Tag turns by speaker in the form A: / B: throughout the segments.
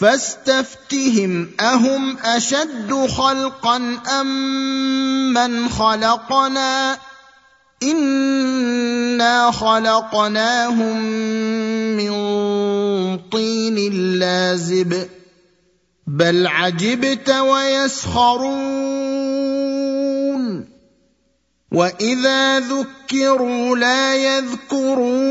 A: فاستفتهم أهم أشد خلقا أم من خلقنا إنا خلقناهم من طين لازب بل عجبت ويسخرون وإذا ذكروا لا يذكرون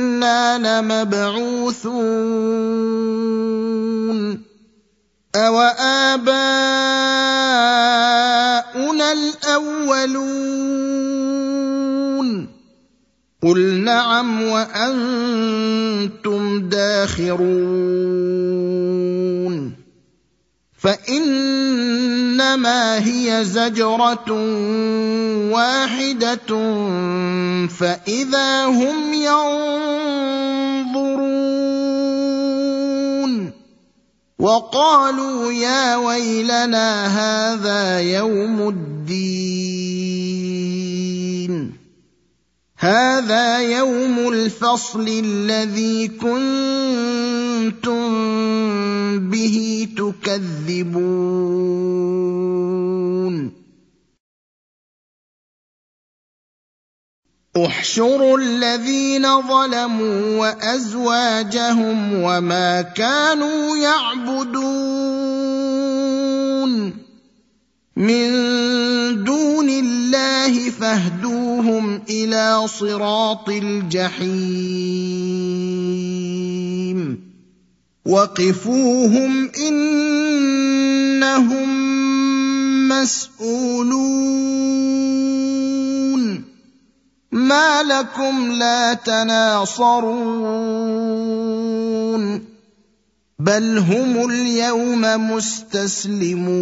A: لمبعوثون أوآباؤنا الأولون قل نعم وأنتم داخرون فإنما هي زجرة واحدة فإذا هم ينظرون. وقالوا يا ويلنا هذا يوم الدين. هذا يوم الفصل الذي كنتم به تكذبون. احشروا الذين ظلموا وأزواجهم وما كانوا يعبدون. من دون الله فاهدوهم إلى صراط الجحيم. وقفوهم إنهم مسئولون ما لكم لا تناصرون. بل هم اليوم مستسلمون.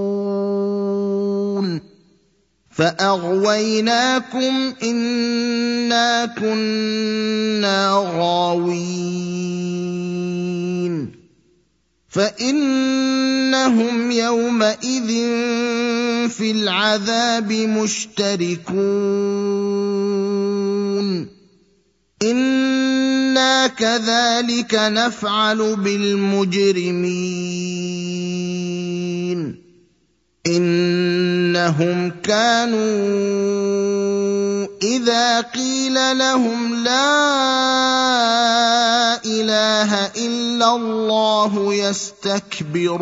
A: فاغويناكم انا كنا غاوين فانهم يومئذ في العذاب مشتركون أنا كذلك نفعل بالمجرمين إنهم كانوا إذا قيل لهم لا إله إلا الله يستكبرون.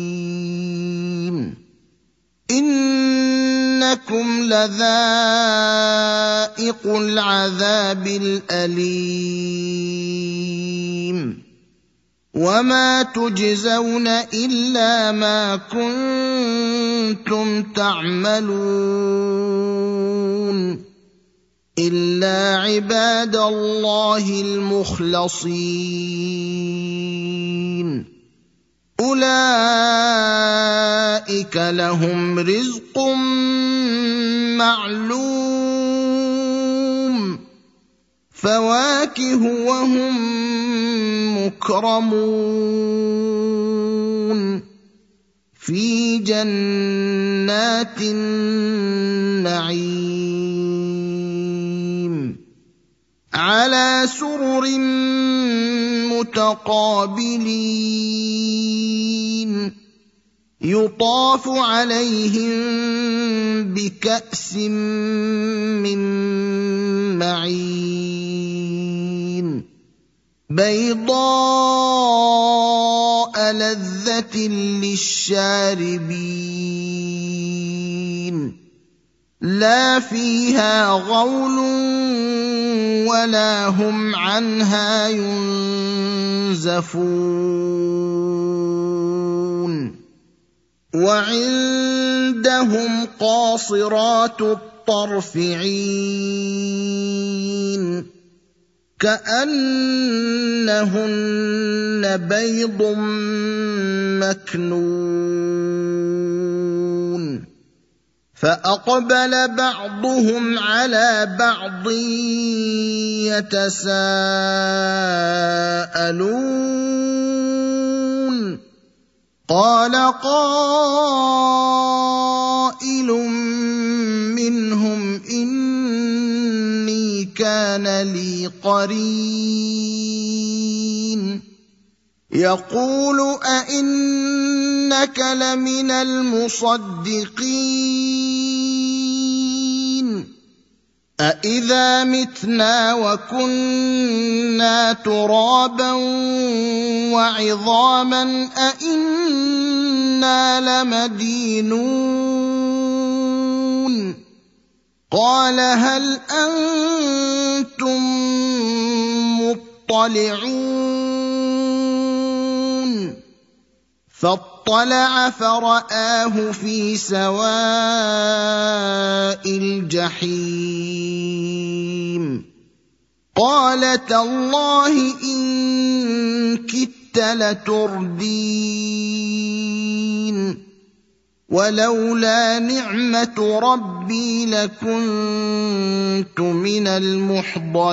A: إنكم لذائق العذاب الأليم. وما تجزون إلا ما كنتم تعملون. إلا عباد الله المخلصين. أولئك لهم رزق معلوم. فواكه وهم مكرمون. في جنات النعيم. على سرر متقابلين يطاف عليهم بكأس من معين. بيضاء لذة للشاربين. لا فيها غول ولا هم عنها ينزفون. وعندهم قاصرات الطرف عين كأنهن بيض مكنون. فأقبل بعضهم على بعض يتساءلون. قال قائل منهم إني كان لي قرين. يقول أئنك لمن المصدقين أإذا متنا وكنا ترابا وعظاما أإنا لمدينون قال هل أنتم مطلعون فاطلع فرآه في سواء الجحيم. قال تالله إن كدت لتردين. ولولا نعمة ربي لكنت من المحضرين.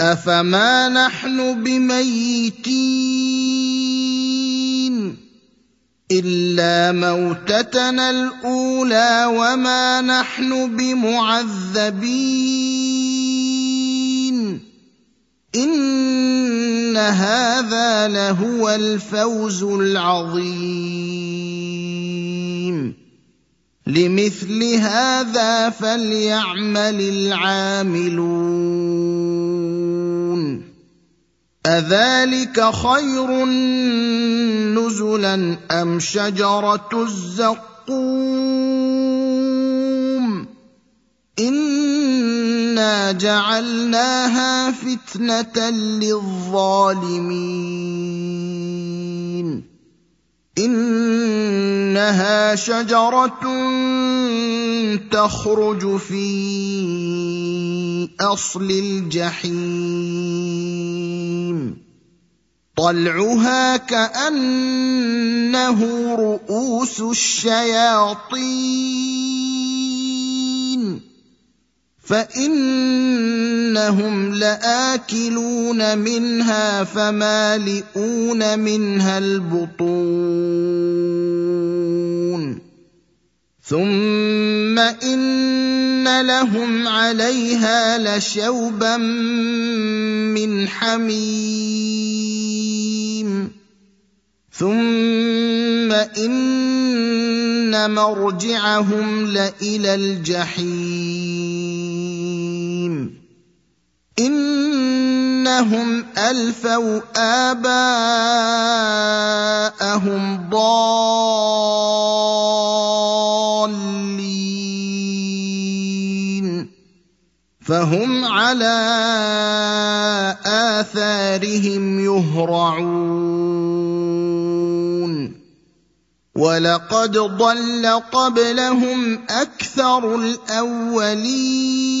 A: افما نحن بميتين الا موتتنا الاولى وما نحن بمعذبين ان هذا لهو الفوز العظيم لمثل هذا فليعمل العاملون اذلك خير نزلا ام شجره الزقوم أنا جعلناها فتنه للظالمين إنها شجرة تخرج في أصل الجحيم. طلعها كأنه رؤوس الشياطين. فإنهم لآكلون منها فمالئون منها البطون. ثم ان لهم عليها لشوبا من حميم ثم ان مرجعهم لالى الجحيم إنهم ألفوا آباءهم ضالين. فهم على آثارهم يهرعون. ولقد ضل قبلهم أكثر الأولين.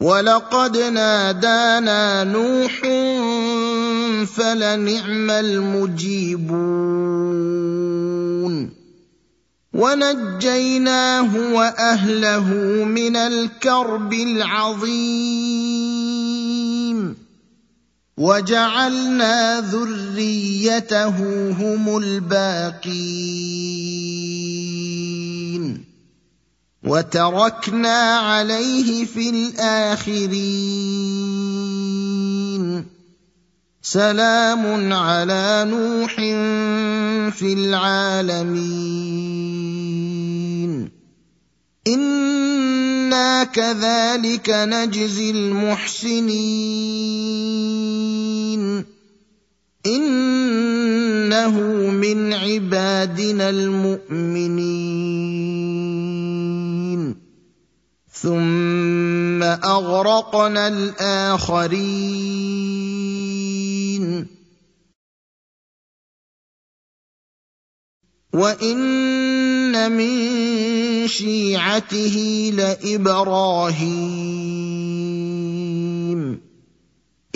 A: ولقد نادانا نوح فلنعم المجيبون. ونجيناه وأهله من الكرب العظيم. وجعلنا ذريته هم الباقين. وتركنا عليه في الآخرين. سلام على نوح في العالمين. إنا كذلك نجزي المحسنين. إنه من عبادنا المؤمنين. ثم اغرقنا الاخرين وان من شيعته لابراهيم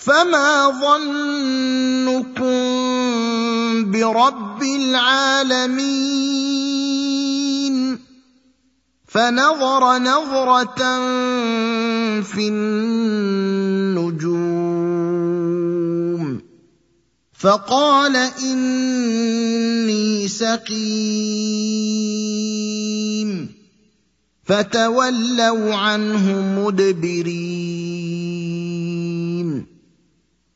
A: فما ظنكم برب العالمين فنظر نظرة في النجوم فقال اني سقيم فتولوا عنه مدبرين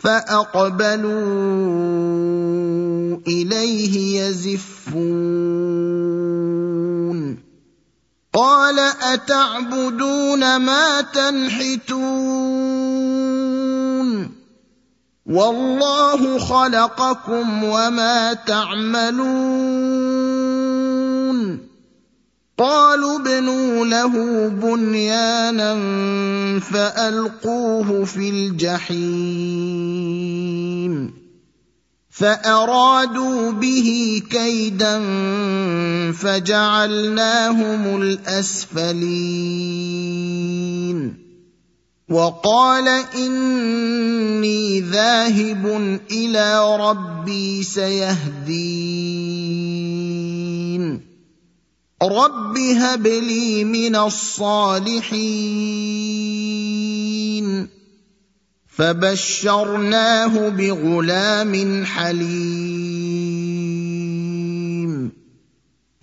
A: فأقبلوا إليه يزفون. قال أتعبدون ما تنحتون؟ والله خلقكم وما تعملون. قالوا ابنوا له بنيانا فألقوه في الجحيم فأرادوا به كيدا فجعلناهم الأسفلين وقال إني ذاهب إلى ربي سيهدين رب هب لي من الصالحين فبشرناه بغلام حليم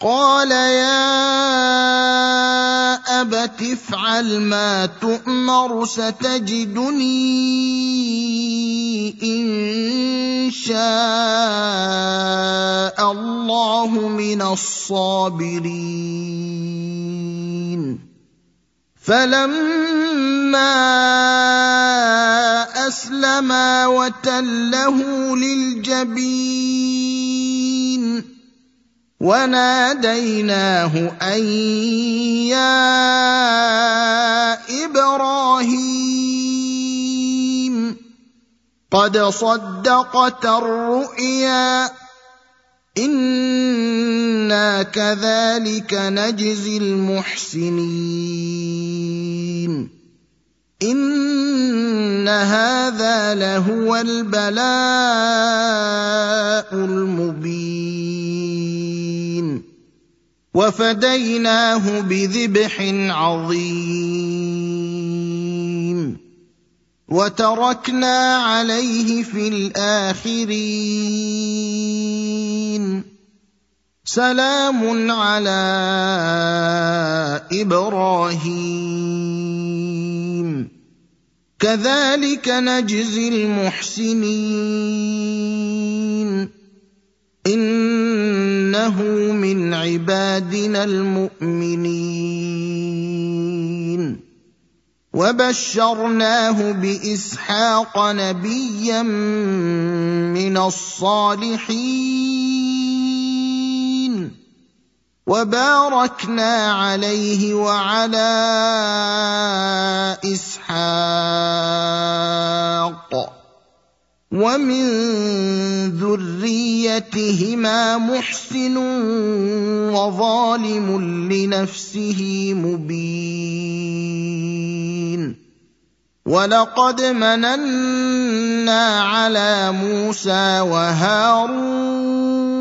A: قال يا ابت افعل ما تؤمر ستجدني إن شاء الله من الصابرين. فلما أسلما وتله للجبين وناديناه أن يا إبراهيم قد صدقت الرؤيا إنا كذلك نجزي المحسنين ان هذا لهو البلاء المبين وفديناه بذبح عظيم وتركنا عليه في الاخرين سلام على إبراهيم كذلك نجزي المحسنين. إنه من عبادنا المؤمنين. وبشرناه بإسحاق نبيا من الصالحين. وباركنا عليه وعلى إسحاق. ومن ذريتهما محسن وظالم لنفسه مبين. ولقد مننا على موسى وهارون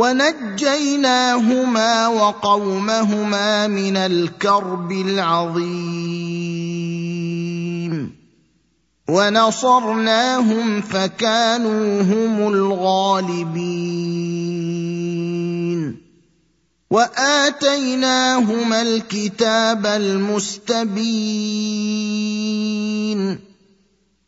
A: ونجيناهما وقومهما من الكرب العظيم. ونصرناهم فكانوا هم الغالبين. وآتيناهما الكتاب المستبين.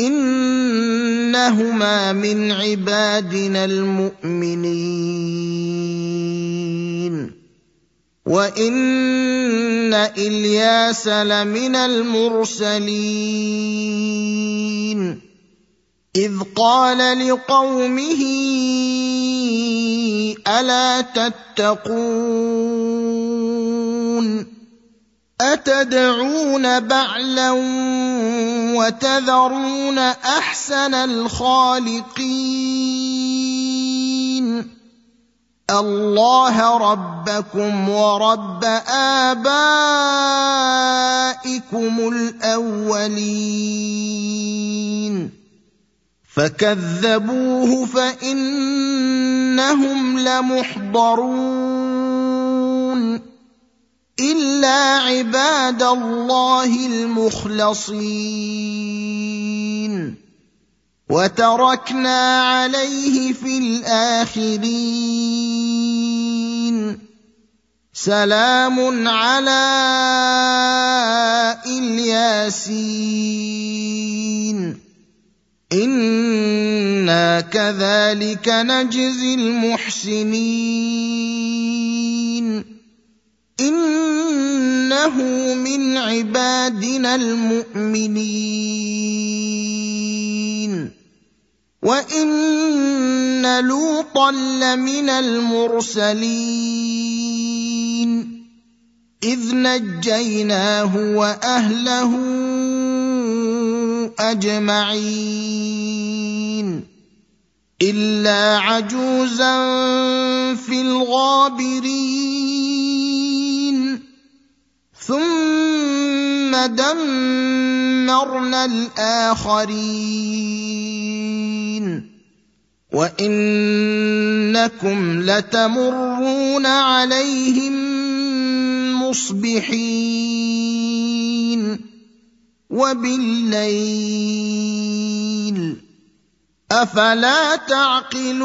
A: إنهما من عبادنا المؤمنين. وإن إلياس لمن المرسلين. إذ قال لقومه ألا تتقون؟ أتدعون بعلا وتذرون أحسن الخالقين؟ الله ربكم ورب آبائكم الأولين. فكذبوه فإنهم لمحضرون. إلا عباد الله المخلصين. وتركنا عليه في الآخرين. سلام على إلياسين. إنا كذلك نجزي المحسنين. إنه من عبادنا المؤمنين. وإن لوطا لمن المرسلين. إذ نجيناه وأهله أجمعين. إلا عجوزا في الغابرين. ثم دمرنا الآخرين. وإنكم لتمرون عليهم مصبحين. وبالليل أفلا تعقلون.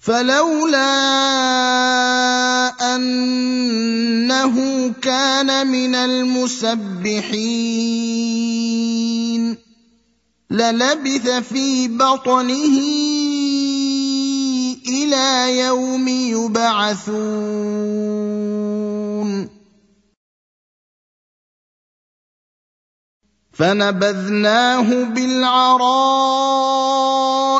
A: فلولا أنه كان من المسبحين للبث في بطنه إلى يوم يبعثون. فنبذناه بالعراء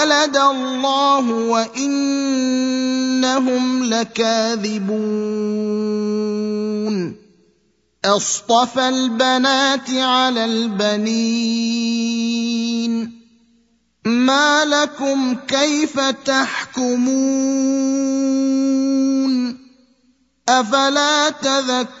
A: ولد الله وإنهم لكاذبون. أصطفى البنات على البنين. ما لكم كيف تحكمون؟ أفلا تذكرون؟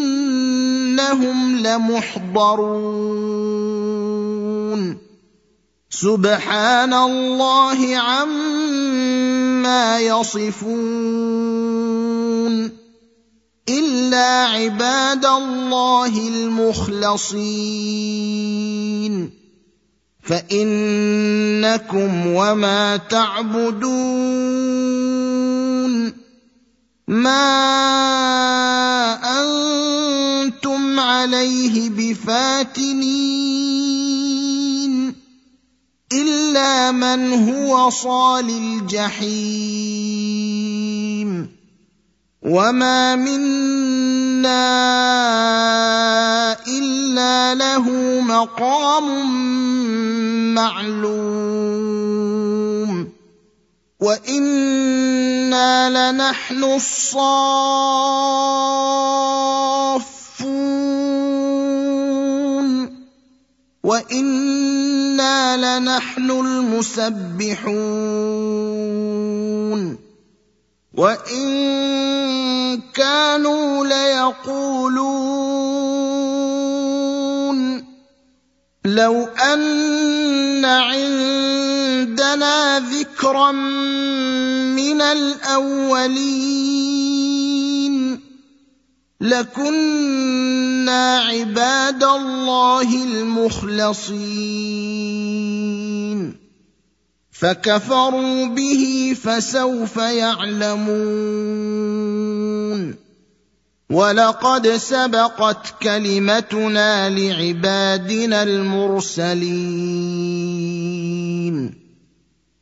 A: إنهم لمحضرون. سبحان الله عما يصفون. إلا عباد الله المخلصين. فإنكم وما تعبدون. ما أنتم عليه بفاتنين الا من هو صال الجحيم وما منا الا له مقام معلوم وأنا لنحن الصافون وأنا لنحن المسبحون وان كانوا ليقولون لو ان عندنا ذكرا من الأولين لكنا عباد الله المخلصين فكفروا به فسوف يعلمون ولقد سبقت كلمتنا لعبادنا المرسلين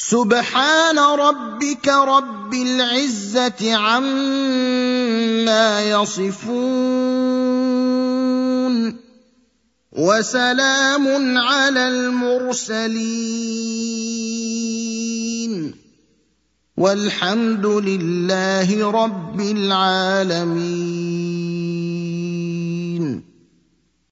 A: سبحان ربك رب العزة عما يصفون وسلام على المرسلين والحمد لله رب العالمين